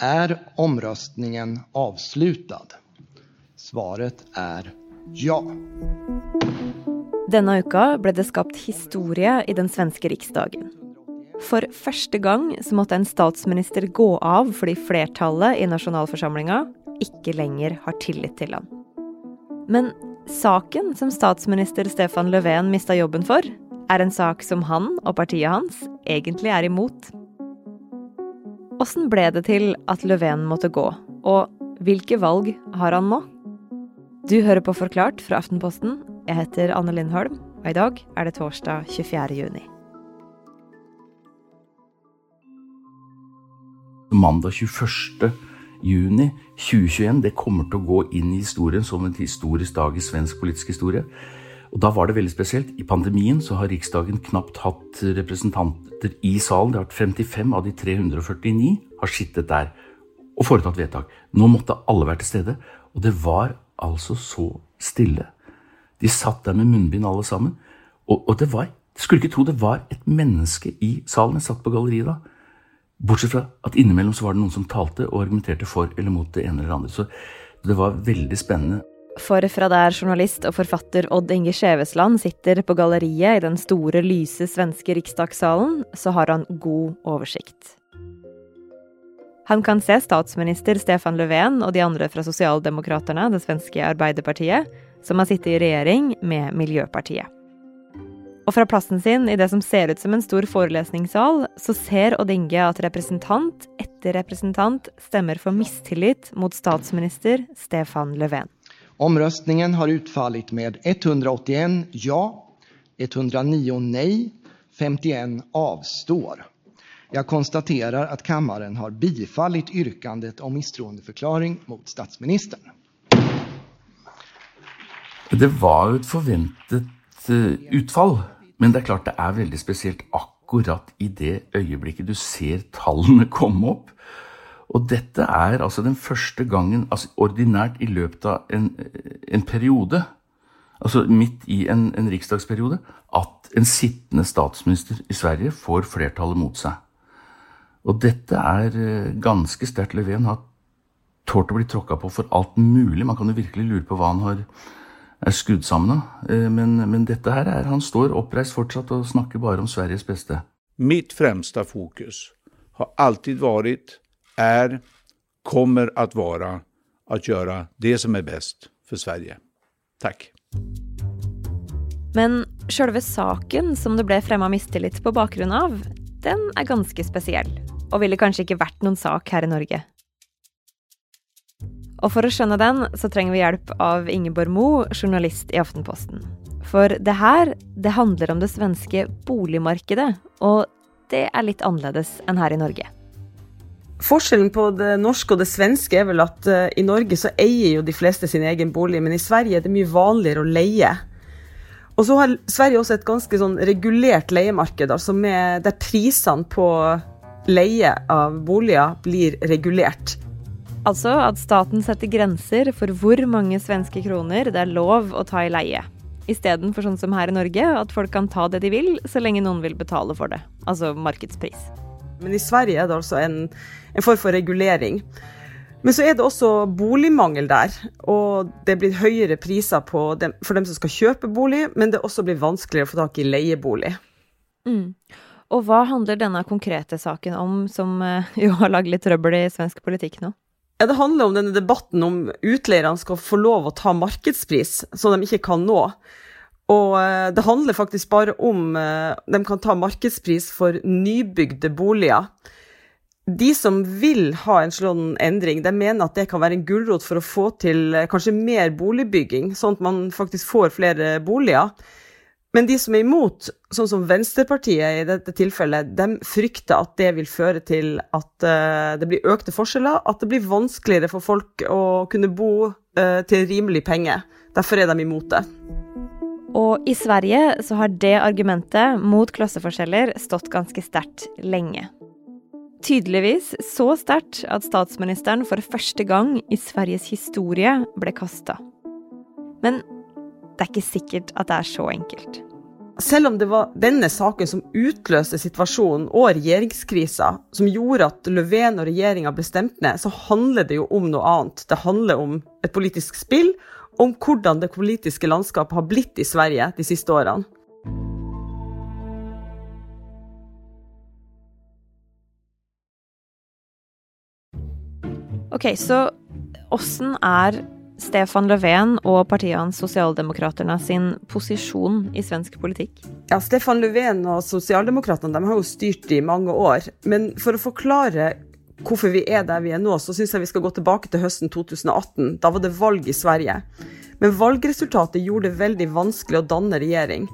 Er omröstningen avslutad? Svaret er ja. Denne uka ble det skapt historie i den svenske riksdagen. For første gang så måtte en statsminister gå av fordi flertallet i nasjonalforsamlinga ikke lenger har tillit til han. Men saken som statsminister Stefan Löfven mista jobben for, er en sak som han og partiet hans egentlig er imot. Åssen ble det til at Löfven måtte gå, og hvilke valg har han nå? Du hører på Forklart fra Aftenposten. Jeg heter Anne Lindholm, og i dag er det torsdag 24. juni. Mandag 21. juni 2021 det kommer til å gå inn i historien som en historisk dag i svensk politisk historie. Og Da var det veldig spesielt. I pandemien så har Riksdagen knapt hatt representanter i salen. Det har vært 55 av de 349 har sittet der og foretatt vedtak. Nå måtte alle være til stede. Og det var altså så stille. De satt der med munnbind alle sammen. Og, og det var Jeg skulle ikke tro det var et menneske i salen. Jeg satt på galleriet da. Bortsett fra at innimellom så var det noen som talte og argumenterte for eller mot det ene eller andre. Så det var veldig spennende. For fra der journalist og forfatter Odd Inge Skjevesland sitter på galleriet i den store, lyse svenske riksdagssalen, så har han god oversikt. Han kan se statsminister Stefan Löfven og de andre fra Sosialdemokraterne, det svenske Arbeiderpartiet, som har sittet i regjering med Miljøpartiet. Og fra plassen sin i det som ser ut som en stor forelesningssal, så ser Odd Inge at representant etter representant stemmer for mistillit mot statsminister Stefan Löfven. Omröstningen har utfallit med 181 ja, 109 nej, 51 avstår. Jag konstaterar att kammaren har bifallit yrkandet om misstroendeförklaring mot statsministern. Det var jo et forventet uh, utfall, men det er klart det er veldig spesielt akkurat i det øyeblikket du ser tallene komme opp. Og dette er altså den første gangen, altså ordinært i løpet av en, en periode, altså midt i en, en riksdagsperiode, at en sittende statsminister i Sverige får flertallet mot seg. Og dette er eh, ganske sterkt. Löfven har tålt å bli tråkka på for alt mulig. Man kan jo virkelig lure på hva han har, er skrudd sammen av. Eh, men, men, dette her er Han står oppreist fortsatt og snakker bare om Sveriges beste. Mitt fremste fokus har alltid vært, er, kommer å være å gjøre det som er best for Sverige. Takk. Men sjølve saken som det ble fremma mistillit på bakgrunn av, den er ganske spesiell og ville kanskje ikke vært noen sak her i Norge. Og for å skjønne den, så trenger vi hjelp av Ingeborg Moe, journalist i Aftenposten. For det her, det handler om det svenske boligmarkedet, og det er litt annerledes enn her i Norge. Forskjellen på det norske og det svenske er vel at uh, i Norge så eier jo de fleste sin egen bolig, men i Sverige er det mye vanligere å leie. Og så har Sverige også et ganske sånn regulert leiemarked, altså med, der prisene på leie av boliger blir regulert. Altså at staten setter grenser for hvor mange svenske kroner det er lov å ta i leie. Istedenfor sånn som her i Norge, at folk kan ta det de vil, så lenge noen vil betale for det. Altså markedspris. Men i Sverige er det altså en, en form for regulering. Men så er det også boligmangel der, og det blir høyere priser dem, for dem som skal kjøpe bolig, men det også blir vanskeligere å få tak i leiebolig. Mm. Og hva handler denne konkrete saken om, som eh, jo har lagd litt trøbbel i svensk politikk nå? Ja, Det handler om denne debatten om utleierne skal få lov å ta markedspris, som de ikke kan nå. Og eh, det handler faktisk bare om eh, de kan ta markedspris for nybygde boliger. De som vil ha en sånn endring, de mener at det kan være en gulrot for å få til kanskje mer boligbygging, sånn at man faktisk får flere boliger. Men de som er imot, sånn som Venstrepartiet i dette tilfellet, de frykter at det vil føre til at det blir økte forskjeller, at det blir vanskeligere for folk å kunne bo til rimelig penge. Derfor er de imot det. Og i Sverige så har det argumentet mot klasseforskjeller stått ganske sterkt lenge. Tydeligvis så sterkt at statsministeren for første gang i Sveriges historie ble kasta. Men det er ikke sikkert at det er så enkelt. selv om det var denne saken som utløste situasjonen og regjeringskrisa, som gjorde at Löfven og regjeringa ble stemt ned, så handler det jo om noe annet. Det handler om et politisk spill, om hvordan det politiske landskapet har blitt i Sverige de siste årene. Ok, så åssen er Stefan Löfven og partiet hans Sosialdemokraterna sin posisjon i svensk politikk? Ja, Stefan Löfven og Sosialdemokraterna har jo styrt i mange år. Men for å forklare hvorfor vi er der vi er nå, så syns jeg vi skal gå tilbake til høsten 2018. Da var det valg i Sverige. Men valgresultatet gjorde det veldig vanskelig å danne regjering.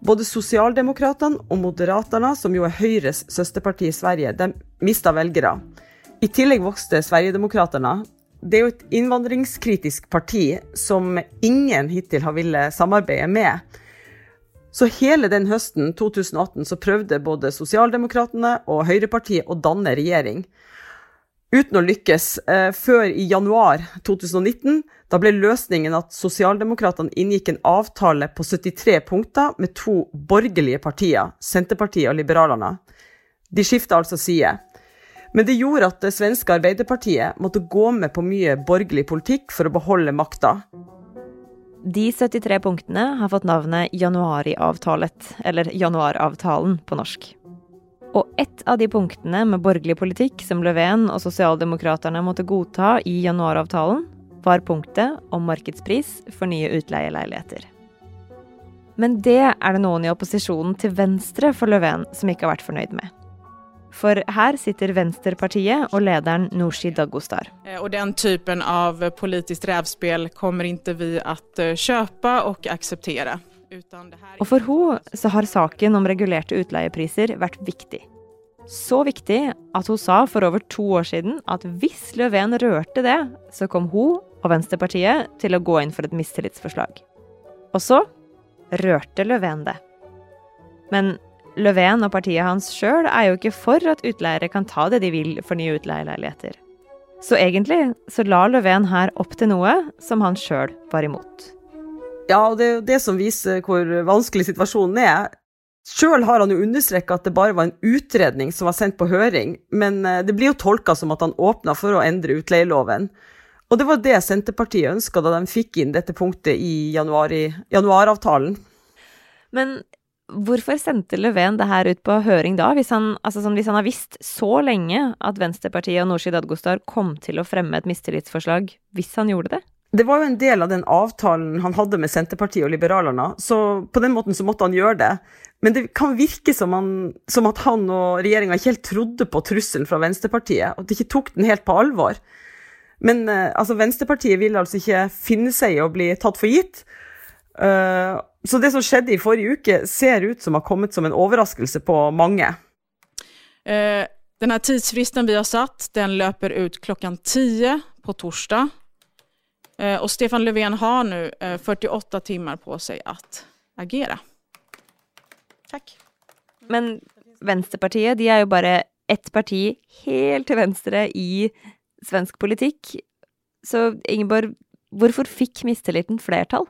Både Sosialdemokratene og Moderaterna, som jo er Høyres søsterparti i Sverige, de mista velgere. I tillegg vokste Sverigedemokraterna. Det er jo et innvandringskritisk parti som ingen hittil har villet samarbeide med. Så hele den høsten 2018 så prøvde både Sosialdemokratene og Høyrepartiet å danne regjering. Uten å lykkes. Eh, før i januar 2019 da ble løsningen at Sosialdemokratene inngikk en avtale på 73 punkter med to borgerlige partier, Senterpartiet og Liberalerne. De skifta altså side. Men det gjorde at det svenske Arbeiderpartiet måtte gå med på mye borgerlig politikk for å beholde makta. De 73 punktene har fått navnet januariavtalet, eller januaravtalen på norsk. Og ett av de punktene med borgerlig politikk som Löfven og sosialdemokraterne måtte godta i januaravtalen, var punktet om markedspris for nye utleieleiligheter. Men det er det noen i opposisjonen til venstre for Löfven som ikke har vært fornøyd med. For her sitter Venstrepartiet og lederen Nooshi Dagostar. Eh, og den typen av politisk rævspill kommer ikke vi å kjøpe og akseptere. Og for henne så har saken om regulerte utleiepriser vært viktig. Så viktig at hun sa for over to år siden at hvis Löfven rørte det, så kom hun og Venstrepartiet til å gå inn for et mistillitsforslag. Og så rørte Löfven det. Men Löfven og partiet hans sjøl er jo ikke for at utleiere kan ta det de vil for nye utleieleiligheter. Så egentlig så la Löfven her opp til noe som han sjøl var imot. Ja, og det er jo det som viser hvor vanskelig situasjonen er. Sjøl har han jo understreka at det bare var en utredning som var sendt på høring, men eh, det blir jo tolka som at han åpna for å endre utleieloven. Og det var det Senterpartiet ønska da de fikk inn dette punktet i januar, januaravtalen. Men Hvorfor sendte Löfven det her ut på høring da, hvis han, altså sånn, hvis han har visst så lenge at Venstrepartiet og Nooshi Dadgostar kom til å fremme et mistillitsforslag hvis han gjorde det? Det var jo en del av den avtalen han hadde med Senterpartiet og Liberalerne, så på den måten så måtte han gjøre det. Men det kan virke som, han, som at han og regjeringa ikke helt trodde på trusselen fra Venstrepartiet, og at de ikke tok den helt på alvor. Men uh, altså, Venstrepartiet ville altså ikke finne seg i å bli tatt for gitt. Uh, så det som skjedde i forrige uke, ser ut som har kommet som en overraskelse på mange. Eh, denne tidsfristen vi har satt, den løper ut klokken ti på torsdag. Eh, og Stefan Löfven har nå eh, 48 timer på seg å agere. Takk. Men Venstrepartiet de er jo bare ett parti helt til venstre i svensk politikk. Så Ingeborg, hvorfor fikk mistilliten flertall?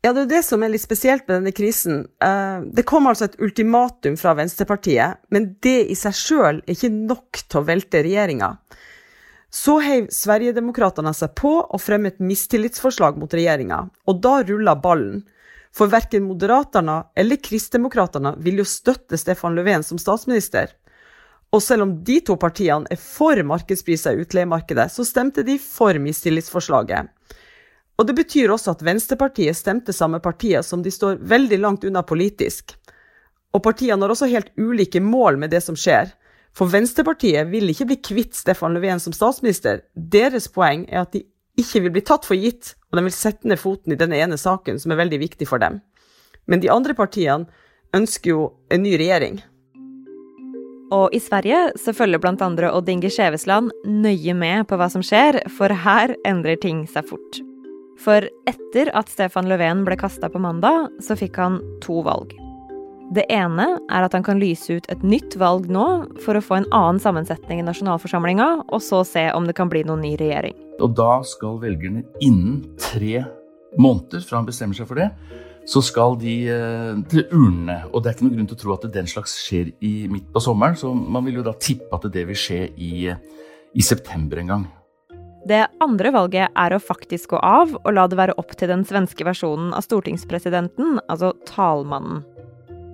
Ja, det er det som er litt spesielt med denne krisen. Eh, det kom altså et ultimatum fra Venstrepartiet, men det i seg sjøl er ikke nok til å velte regjeringa. Så heiv Sverigedemokraterna seg på og fremmet mistillitsforslag mot regjeringa, og da rulla ballen. For verken Moderaterna eller Kristdemokraterna vil jo støtte Stefan Löfven som statsminister. Og selv om de to partiene er for markedspriser i utleiemarkedet, så stemte de for mistillitsforslaget. Og det betyr også at Venstrepartiet stemte samme partier som de står veldig langt unna politisk. Og partiene har også helt ulike mål med det som skjer. For Venstrepartiet vil ikke bli kvitt Stefan Löfven som statsminister. Deres poeng er at de ikke vil bli tatt for gitt, og de vil sette ned foten i denne ene saken som er veldig viktig for dem. Men de andre partiene ønsker jo en ny regjering. Og i Sverige så følger andre Odd Inge Skjevesland nøye med på hva som skjer, for her endrer ting seg fort. For etter at Stefan Löfven ble kasta på mandag, så fikk han to valg. Det ene er at han kan lyse ut et nytt valg nå for å få en annen sammensetning i nasjonalforsamlinga, og så se om det kan bli noen ny regjering. Og da skal velgerne innen tre måneder fra han bestemmer seg for det, så skal de eh, til urnene. Og det er ikke noen grunn til å tro at den slags skjer i, midt på sommeren, så man vil jo da tippe at det vil skje i, i september en gang. Det andre valget er å faktisk gå av og la det være opp til den svenske versjonen av stortingspresidenten, altså talmannen.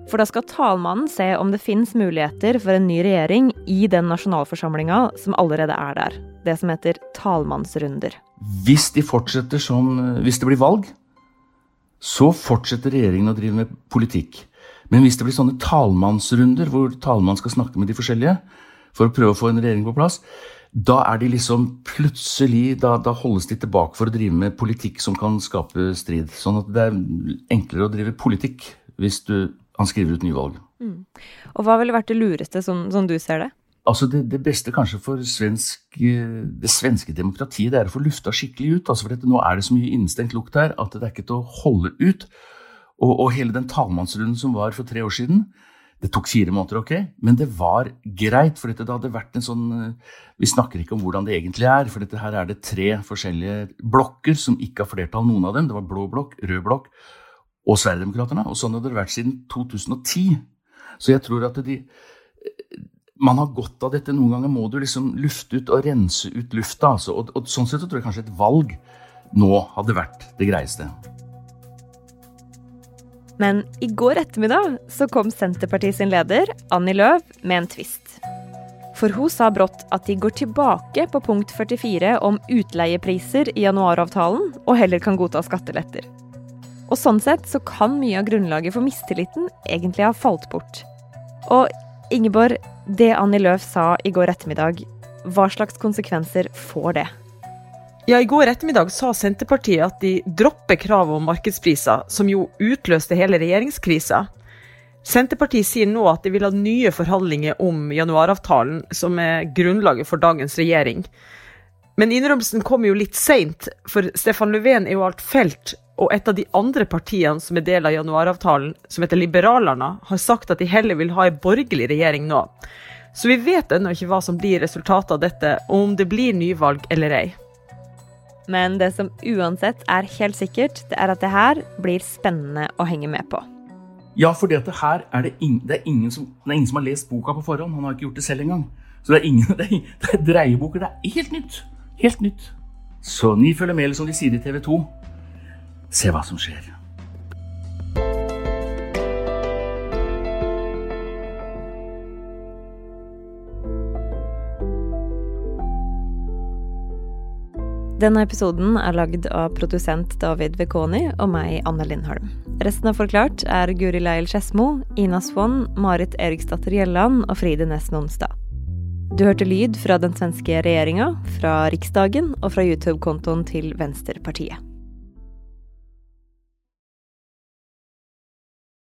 For da skal talmannen se om det fins muligheter for en ny regjering i den nasjonalforsamlinga som allerede er der. Det som heter talmannsrunder. Hvis de fortsetter som Hvis det blir valg, så fortsetter regjeringen å drive med politikk. Men hvis det blir sånne talmannsrunder hvor talmannen skal snakke med de forskjellige for å prøve å få en regjering på plass, da er de liksom plutselig da, da, holdes de tilbake for å drive med politikk som kan skape strid. Sånn at det er enklere å drive politikk hvis du, han skriver ut nyvalg. Mm. Og hva ville vært det lureste, sånn, sånn du ser det? Altså det, det, beste kanskje for svensk, det svenske demokratiet, det er å få lufta skikkelig ut. Altså for dette, nå er det så mye innestengt lukt her at det er ikke til å holde ut. Og, og hele den talmannsrunden som var for tre år siden, det tok fire måneder, ok, men det var greit. For dette, det hadde vært en sånn Vi snakker ikke om hvordan det egentlig er, for dette her er det tre forskjellige blokker som ikke har flertall, noen av dem. Det var blå blokk, rød blokk og Sverigedemokraterna. Og sånn hadde det vært siden 2010. Så jeg tror at de man har godt av dette. Noen ganger må du liksom lufte ut og rense ut lufta. Altså. Og, og, sånn sett så tror jeg kanskje et valg nå hadde vært det greieste. Men i går ettermiddag så kom Senterpartiet sin leder, Annie Løv, med en tvist. For hun sa brått at de går tilbake på punkt 44 om utleiepriser i januaravtalen, og heller kan godta skatteletter. Og sånn sett så kan mye av grunnlaget for mistilliten egentlig ha falt bort. Og Ingeborg, det Annie Løv sa i går ettermiddag, hva slags konsekvenser får det? Ja, I går ettermiddag sa Senterpartiet at de dropper kravet om markedspriser, som jo utløste hele regjeringskrisa. Senterpartiet sier nå at de vil ha nye forhandlinger om januaravtalen, som er grunnlaget for dagens regjering. Men innrømmelsen kommer jo litt seint, for Stefan Löfven er jo alt felt og et av de andre partiene som er del av januaravtalen, som heter Liberalerne, har sagt at de heller vil ha en borgerlig regjering nå. Så vi vet ennå ikke hva som blir resultatet av dette, og om det blir nyvalg eller ei. Men det som uansett er helt sikkert, det er at det her blir spennende å henge med på. Ja, for det her er det, ingen, det, er ingen som, det er ingen som har lest boka på forhånd. Han har ikke gjort det selv engang. Så det er, ingen, det er, det er dreieboker. Det er helt nytt. Helt nytt. Så ni følger med, eller som de sier i TV 2 se hva som skjer. Denne episoden er lagd av produsent David Vekoni og meg, Anne Lindholm. Resten av Forklart er Guri Leil Skedsmo, Ina Swann, Marit Eriksdatter Gjelland og Fride Næss Nonstad. Du hørte lyd fra den svenske regjeringa, fra Riksdagen og fra YouTube-kontoen til Venstrepartiet.